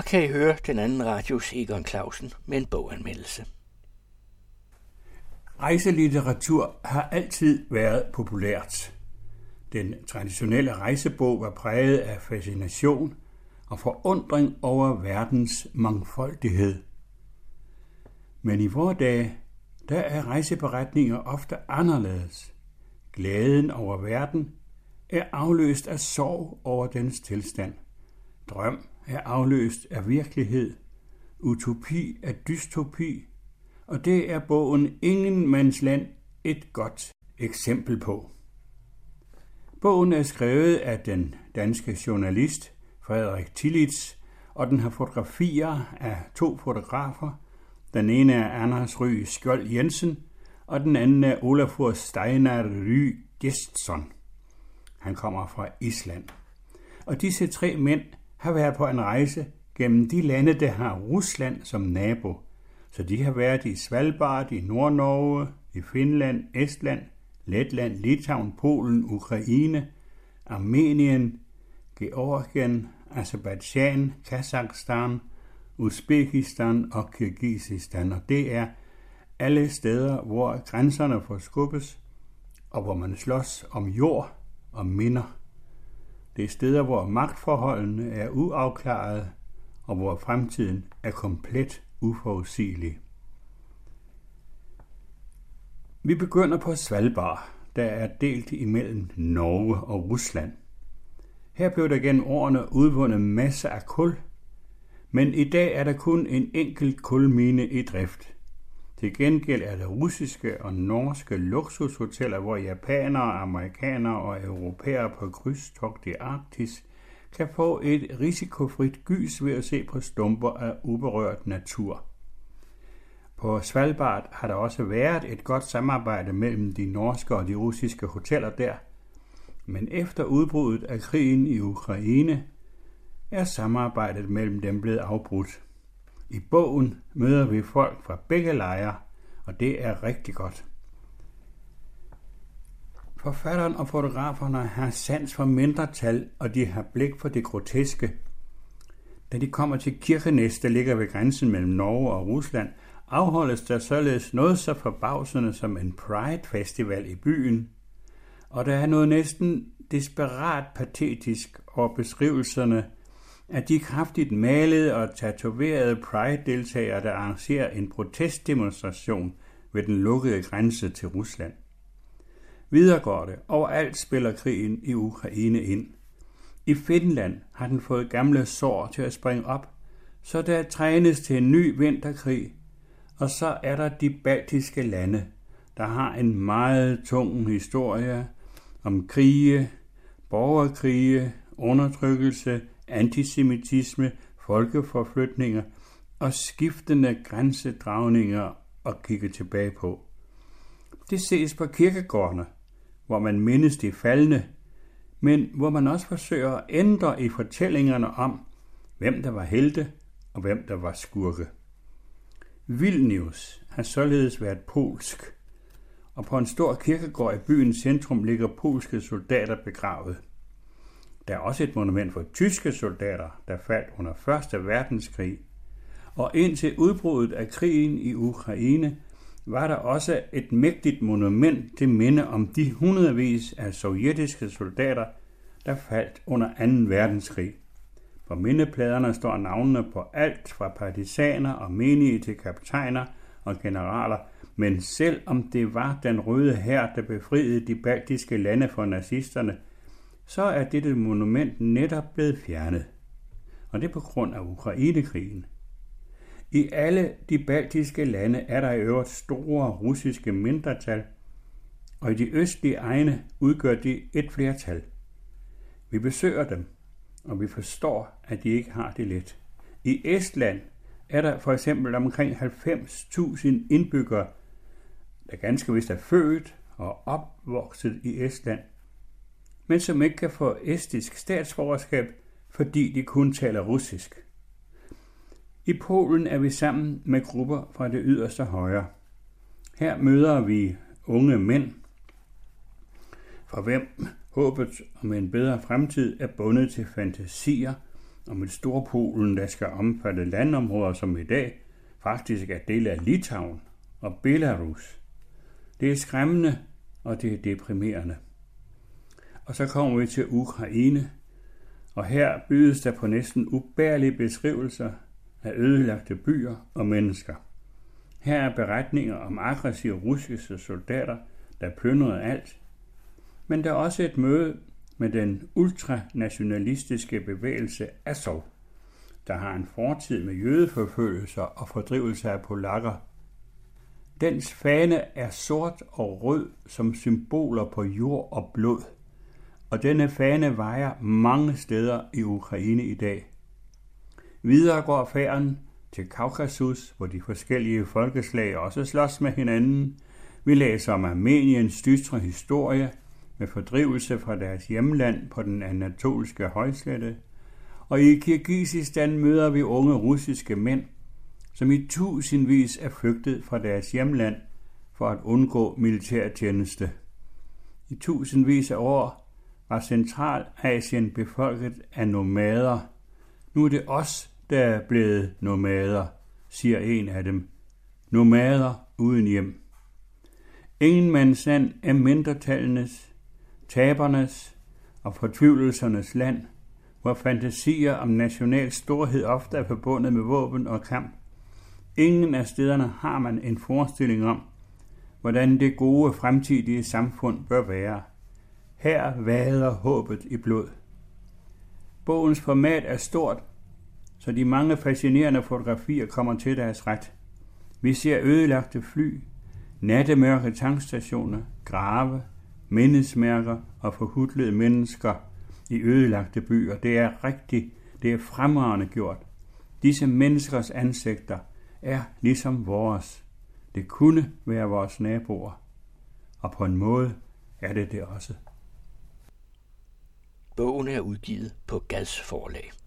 Her kan I høre den anden radios Egon Clausen med en boganmeldelse. Rejselitteratur har altid været populært. Den traditionelle rejsebog var præget af fascination og forundring over verdens mangfoldighed. Men i vore dage, der er rejseberetninger ofte anderledes. Glæden over verden er afløst af sorg over dens tilstand. Drøm er afløst af virkelighed. Utopi af dystopi. Og det er bogen Ingen mands land et godt eksempel på. Bogen er skrevet af den danske journalist Frederik Tillits, og den har fotografier af to fotografer. Den ene er Anders Ry Skjold Jensen, og den anden er Olafur Steinar Ry Gestson. Han kommer fra Island. Og disse tre mænd har været på en rejse gennem de lande, der har Rusland som nabo. Så de har været i Svalbard, i Nordnorge, i Finland, Estland, Letland, Litauen, Polen, Ukraine, Armenien, Georgien, Azerbaijan, Kazakhstan, Uzbekistan og Kirgisistan. Og det er alle steder, hvor grænserne forskubbes, og hvor man slås om jord og minder. Det er steder, hvor magtforholdene er uafklarede, og hvor fremtiden er komplet uforudsigelig. Vi begynder på Svalbard, der er delt imellem Norge og Rusland. Her blev der gennem årene udvundet masser af kul, men i dag er der kun en enkelt kulmine i drift. Til gengæld er der russiske og norske luksushoteller, hvor japanere, amerikanere og europæere på krydstogt i Arktis kan få et risikofrit gys ved at se på stumper af uberørt natur. På Svalbard har der også været et godt samarbejde mellem de norske og de russiske hoteller der, men efter udbruddet af krigen i Ukraine er samarbejdet mellem dem blevet afbrudt. I bogen møder vi folk fra begge lejre, og det er rigtig godt. Forfatteren og fotograferne har sans for mindretal, og de har blik for det groteske. Da de kommer til Kirkenes, der ligger ved grænsen mellem Norge og Rusland, afholdes der således noget så forbavsende som en Pride-festival i byen, og der er noget næsten desperat patetisk over beskrivelserne at de kraftigt malede og tatoverede Pride-deltagere, der arrangerer en protestdemonstration ved den lukkede grænse til Rusland. Videre går det. Overalt spiller krigen i Ukraine ind. I Finland har den fået gamle sår til at springe op, så der trænes til en ny vinterkrig, og så er der de baltiske lande, der har en meget tung historie om krige, borgerkrige, undertrykkelse, antisemitisme, folkeforflytninger og skiftende grænsedragninger at kigge tilbage på. Det ses på kirkegårdene, hvor man mindes de faldende, men hvor man også forsøger at ændre i fortællingerne om, hvem der var helte og hvem der var skurke. Vilnius har således været polsk, og på en stor kirkegård i byens centrum ligger polske soldater begravet. Der er også et monument for tyske soldater, der faldt under 1. verdenskrig, og indtil udbruddet af krigen i Ukraine var der også et mægtigt monument til minde om de hundredvis af sovjetiske soldater, der faldt under 2. verdenskrig. På mindepladerne står navnene på alt fra partisaner og menige til kaptajner og generaler, men selv om det var den røde hær, der befriede de baltiske lande for nazisterne, så er dette monument netop blevet fjernet. Og det er på grund af Ukrainekrigen. I alle de baltiske lande er der i øvrigt store russiske mindretal, og i de østlige egne udgør de et flertal. Vi besøger dem, og vi forstår, at de ikke har det let. I Estland er der for eksempel omkring 90.000 indbyggere, der ganske vist er født og opvokset i Estland, men som ikke kan få estisk statsborgerskab, fordi de kun taler russisk. I Polen er vi sammen med grupper fra det yderste højre. Her møder vi unge mænd, for hvem håbet om en bedre fremtid er bundet til fantasier om et Storpolen, der skal omfatte landområder som i dag faktisk er del af Litauen og Belarus. Det er skræmmende, og det er deprimerende. Og så kommer vi til Ukraine, og her bydes der på næsten ubærlige beskrivelser af ødelagte byer og mennesker. Her er beretninger om aggressive russiske soldater, der plyndrede alt. Men der er også et møde med den ultranationalistiske bevægelse Azov, der har en fortid med jødeforfølgelser og fordrivelse af polakker. Dens fane er sort og rød som symboler på jord og blod, og denne fane vejer mange steder i Ukraine i dag. Videre går færden til Kaukasus, hvor de forskellige folkeslag også slås med hinanden. Vi læser om Armeniens dystre historie med fordrivelse fra deres hjemland på den anatolske højslette. Og i Kirgisistan møder vi unge russiske mænd, som i tusindvis er flygtet fra deres hjemland for at undgå militærtjeneste. I tusindvis af år var Centralasien befolket af nomader. Nu er det os, der er blevet nomader, siger en af dem. Nomader uden hjem. Ingen mandsland er mindretallenes, tabernes og fortvivlelsernes land, hvor fantasier om national storhed ofte er forbundet med våben og kamp. Ingen af stederne har man en forestilling om, hvordan det gode fremtidige samfund bør være. Her vader håbet i blod. Bogens format er stort, så de mange fascinerende fotografier kommer til deres ret. Vi ser ødelagte fly, nattemørke tankstationer, grave, mindesmærker og forhudlede mennesker i ødelagte byer. Det er rigtigt, det er fremragende gjort. Disse menneskers ansigter er ligesom vores. Det kunne være vores naboer. Og på en måde er det det også. Bogen er udgivet på Gads forlag.